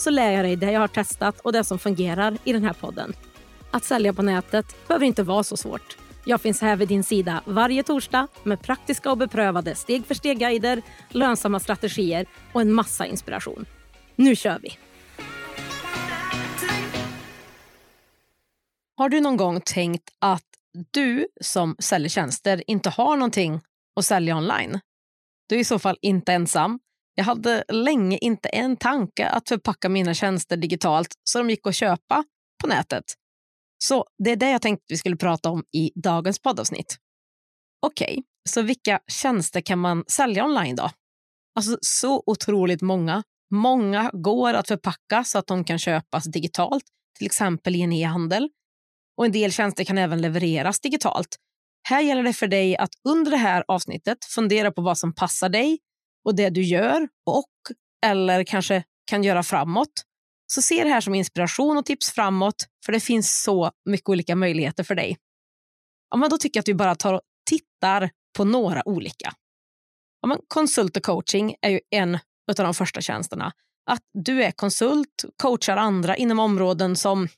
så lär jag dig det jag har testat och det som fungerar i den här podden. Att sälja på nätet behöver inte vara så svårt. Jag finns här vid din sida varje torsdag med praktiska och beprövade steg för steg-guider, lönsamma strategier och en massa inspiration. Nu kör vi! Har du någon gång tänkt att du som säljer tjänster inte har någonting att sälja online? Du är i så fall inte ensam. Jag hade länge inte en tanke att förpacka mina tjänster digitalt så de gick att köpa på nätet. Så det är det jag tänkte vi skulle prata om i dagens poddavsnitt. Okej, okay, så vilka tjänster kan man sälja online då? Alltså så otroligt många. Många går att förpacka så att de kan köpas digitalt, till exempel i en e-handel. Och en del tjänster kan även levereras digitalt. Här gäller det för dig att under det här avsnittet fundera på vad som passar dig och det du gör och eller kanske kan göra framåt. Så se det här som inspiration och tips framåt, för det finns så mycket olika möjligheter för dig. Ja, men då tycker jag att vi bara tar och tittar på några olika. Ja, men konsult och coaching är ju en av de första tjänsterna. Att du är konsult, coachar andra inom områden som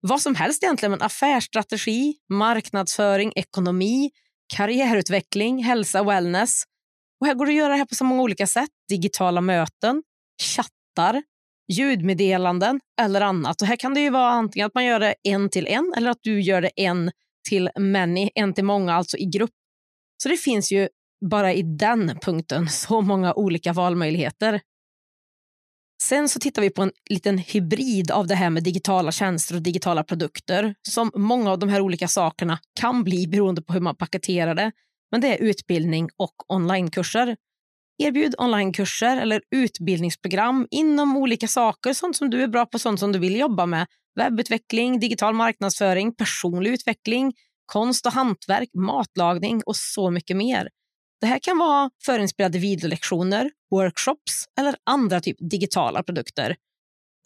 vad som helst egentligen, men affärsstrategi, marknadsföring, ekonomi, karriärutveckling, hälsa, wellness. Och här går det att göra det här på så många olika sätt. Digitala möten, chattar, ljudmeddelanden eller annat. Och här kan det ju vara antingen att man gör det en till en eller att du gör det en till many, en till många, alltså i grupp. Så det finns ju bara i den punkten så många olika valmöjligheter. Sen så tittar vi på en liten hybrid av det här med digitala tjänster och digitala produkter som många av de här olika sakerna kan bli beroende på hur man paketerar det. Men det är utbildning och onlinekurser. Erbjud onlinekurser eller utbildningsprogram inom olika saker, sånt som du är bra på, sånt som du vill jobba med. Webbutveckling, digital marknadsföring, personlig utveckling, konst och hantverk, matlagning och så mycket mer. Det här kan vara förinspelade videolektioner, workshops eller andra typ digitala produkter.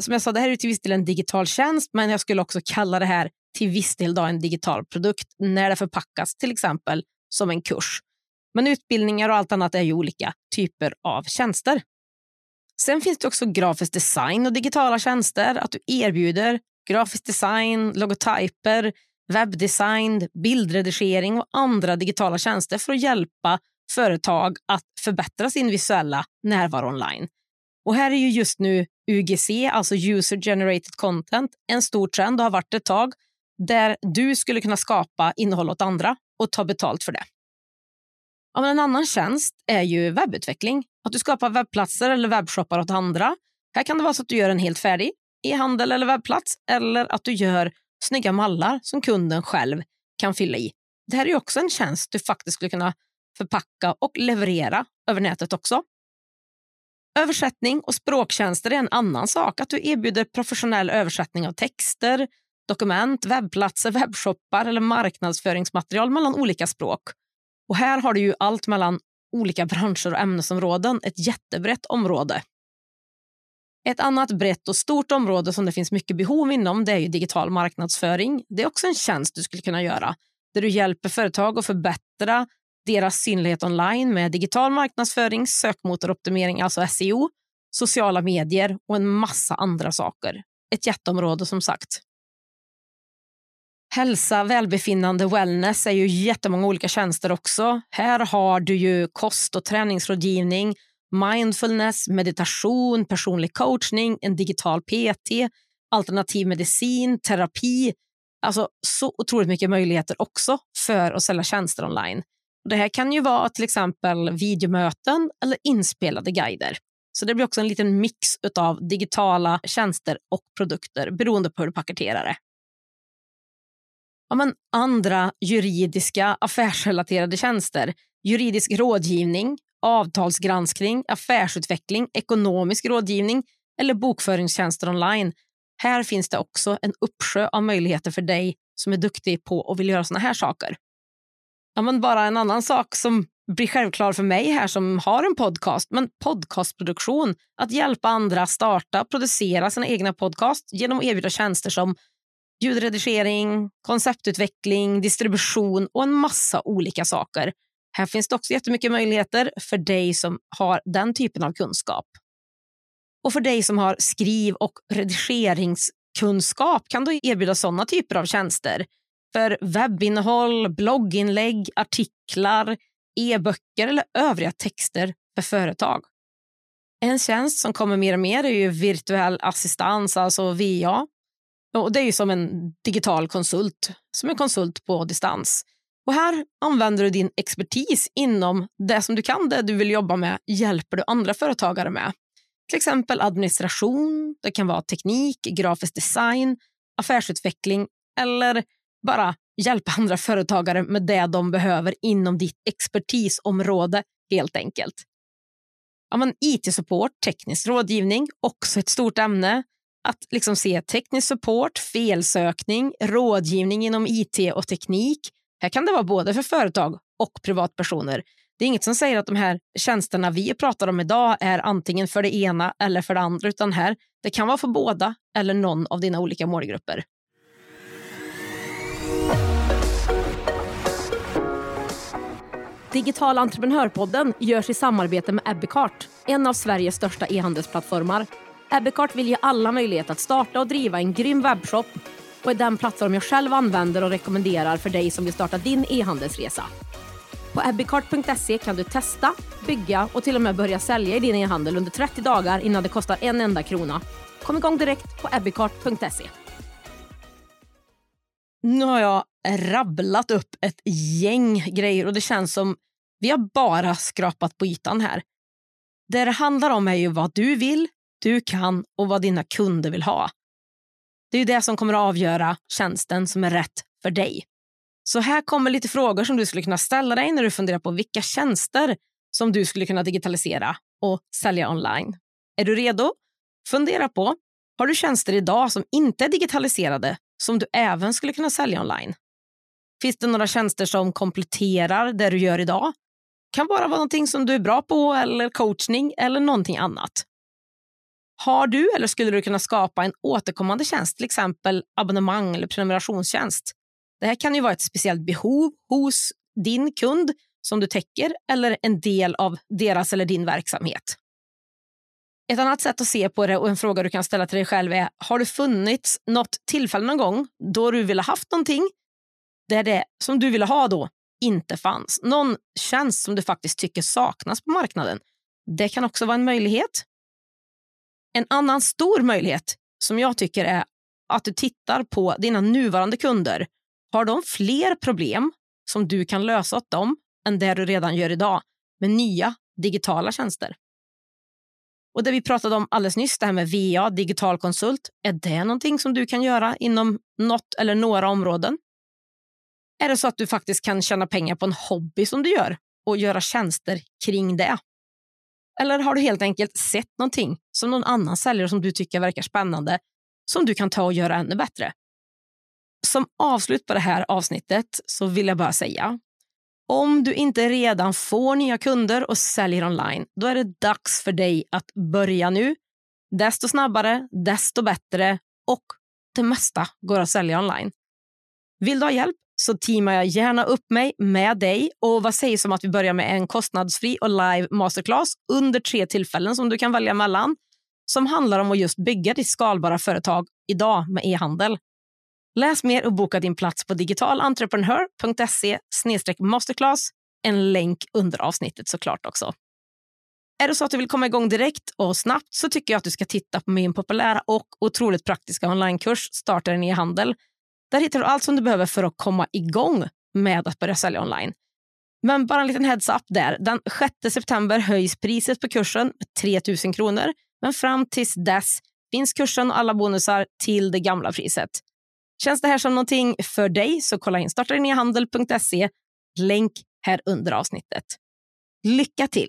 Som jag sa, det här är till viss del en digital tjänst, men jag skulle också kalla det här till viss del då en digital produkt när det förpackas till exempel som en kurs. Men utbildningar och allt annat är ju olika typer av tjänster. Sen finns det också grafisk design och digitala tjänster. Att du erbjuder grafisk design, logotyper, webbdesign, bildredigering och andra digitala tjänster för att hjälpa företag att förbättra sin visuella närvaro online. Och här är ju just nu UGC, alltså user generated content, en stor trend och har varit ett tag där du skulle kunna skapa innehåll åt andra och ta betalt för det. Ja, men en annan tjänst är ju webbutveckling. Att du skapar webbplatser eller webbshoppar åt andra. Här kan det vara så att du gör en helt färdig e-handel eller webbplats eller att du gör snygga mallar som kunden själv kan fylla i. Det här är också en tjänst du faktiskt skulle kunna förpacka och leverera över nätet också. Översättning och språktjänster är en annan sak. Att du erbjuder professionell översättning av texter, dokument, webbplatser, webbshoppar eller marknadsföringsmaterial mellan olika språk. Och här har du ju allt mellan olika branscher och ämnesområden, ett jättebrett område. Ett annat brett och stort område som det finns mycket behov inom det är ju digital marknadsföring. Det är också en tjänst du skulle kunna göra där du hjälper företag att förbättra deras synlighet online med digital marknadsföring, sökmotoroptimering, alltså SEO, sociala medier och en massa andra saker. Ett jätteområde som sagt. Hälsa, välbefinnande, wellness är ju jättemånga olika tjänster också. Här har du ju kost och träningsrådgivning, mindfulness, meditation, personlig coachning, en digital PT, alternativ medicin, terapi. Alltså så otroligt mycket möjligheter också för att sälja tjänster online. Det här kan ju vara till exempel videomöten eller inspelade guider. Så det blir också en liten mix av digitala tjänster och produkter beroende på hur du paketerar det. Ja, men andra juridiska affärsrelaterade tjänster, juridisk rådgivning, avtalsgranskning, affärsutveckling, ekonomisk rådgivning eller bokföringstjänster online. Här finns det också en uppsjö av möjligheter för dig som är duktig på och vill göra såna här saker. Ja, men bara en annan sak som blir självklar för mig här som har en podcast, men podcastproduktion. Att hjälpa andra starta och producera sina egna podcast genom att erbjuda tjänster som ljudredigering, konceptutveckling, distribution och en massa olika saker. Här finns det också jättemycket möjligheter för dig som har den typen av kunskap. Och för dig som har skriv och redigeringskunskap kan du erbjuda sådana typer av tjänster. För webbinnehåll, blogginlägg, artiklar, e-böcker eller övriga texter för företag. En tjänst som kommer mer och mer är ju virtuell assistans, alltså VA. Och det är ju som en digital konsult, som en konsult på distans. Och här använder du din expertis inom det som du kan, det du vill jobba med, hjälper du andra företagare med. Till exempel administration, det kan vara teknik, grafisk design, affärsutveckling eller bara hjälpa andra företagare med det de behöver inom ditt expertisområde helt enkelt. Ja, IT-support, teknisk rådgivning, också ett stort ämne. Att liksom se teknisk support, felsökning, rådgivning inom IT och teknik. Här kan det vara både för företag och privatpersoner. Det är inget som säger att de här tjänsterna vi pratar om idag är antingen för det ena eller för det andra, utan här det kan vara för båda eller någon av dina olika målgrupper. Digital entreprenörpodden görs i samarbete med Ebbecart, en av Sveriges största e-handelsplattformar. Ebbecart vill ge alla möjlighet att starta och driva en grym webbshop och är den plattform jag själv använder och rekommenderar för dig som vill starta din e-handelsresa. På ebbecart.se kan du testa, bygga och till och med börja sälja i din e-handel under 30 dagar innan det kostar en enda krona. Kom igång direkt på ebbecart.se. Nu har jag rabblat upp ett gäng grejer och det känns som vi har bara skrapat på ytan här. Det det handlar om är ju vad du vill, du kan och vad dina kunder vill ha. Det är ju det som kommer att avgöra tjänsten som är rätt för dig. Så här kommer lite frågor som du skulle kunna ställa dig när du funderar på vilka tjänster som du skulle kunna digitalisera och sälja online. Är du redo? Fundera på, har du tjänster idag som inte är digitaliserade som du även skulle kunna sälja online? Finns det några tjänster som kompletterar det du gör idag? kan bara vara någonting som du är bra på eller coachning eller någonting annat. Har du eller skulle du kunna skapa en återkommande tjänst, till exempel abonnemang eller prenumerationstjänst? Det här kan ju vara ett speciellt behov hos din kund som du täcker eller en del av deras eller din verksamhet. Ett annat sätt att se på det och en fråga du kan ställa till dig själv är, har det funnits något tillfälle någon gång då du ville haft någonting där det som du ville ha då inte fanns? Någon tjänst som du faktiskt tycker saknas på marknaden. Det kan också vara en möjlighet. En annan stor möjlighet som jag tycker är att du tittar på dina nuvarande kunder. Har de fler problem som du kan lösa åt dem än det du redan gör idag med nya digitala tjänster? Och det vi pratade om alldeles nyss, det här med VA, digital konsult, är det någonting som du kan göra inom något eller några områden? Är det så att du faktiskt kan tjäna pengar på en hobby som du gör och göra tjänster kring det? Eller har du helt enkelt sett någonting som någon annan säljer som du tycker verkar spännande som du kan ta och göra ännu bättre? Som avslut på det här avsnittet så vill jag bara säga om du inte redan får nya kunder och säljer online, då är det dags för dig att börja nu. Desto snabbare, desto bättre och det mesta går att sälja online. Vill du ha hjälp så teamar jag gärna upp mig med dig. Och Vad sägs om att vi börjar med en kostnadsfri och live masterclass under tre tillfällen som du kan välja mellan som handlar om att just bygga ditt skalbara företag idag med e-handel. Läs mer och boka din plats på digitalentreprenör.se masterclass. En länk under avsnittet såklart också. Är det så att du vill komma igång direkt och snabbt så tycker jag att du ska titta på min populära och otroligt praktiska onlinekurs Starta din e-handel där hittar du allt som du behöver för att komma igång med att börja sälja online. Men bara en liten heads up där. Den 6 september höjs priset på kursen med 3 000 kronor. Men fram tills dess finns kursen och alla bonusar till det gamla priset. Känns det här som någonting för dig så kolla in startarinnehandel.se. Länk här under avsnittet. Lycka till!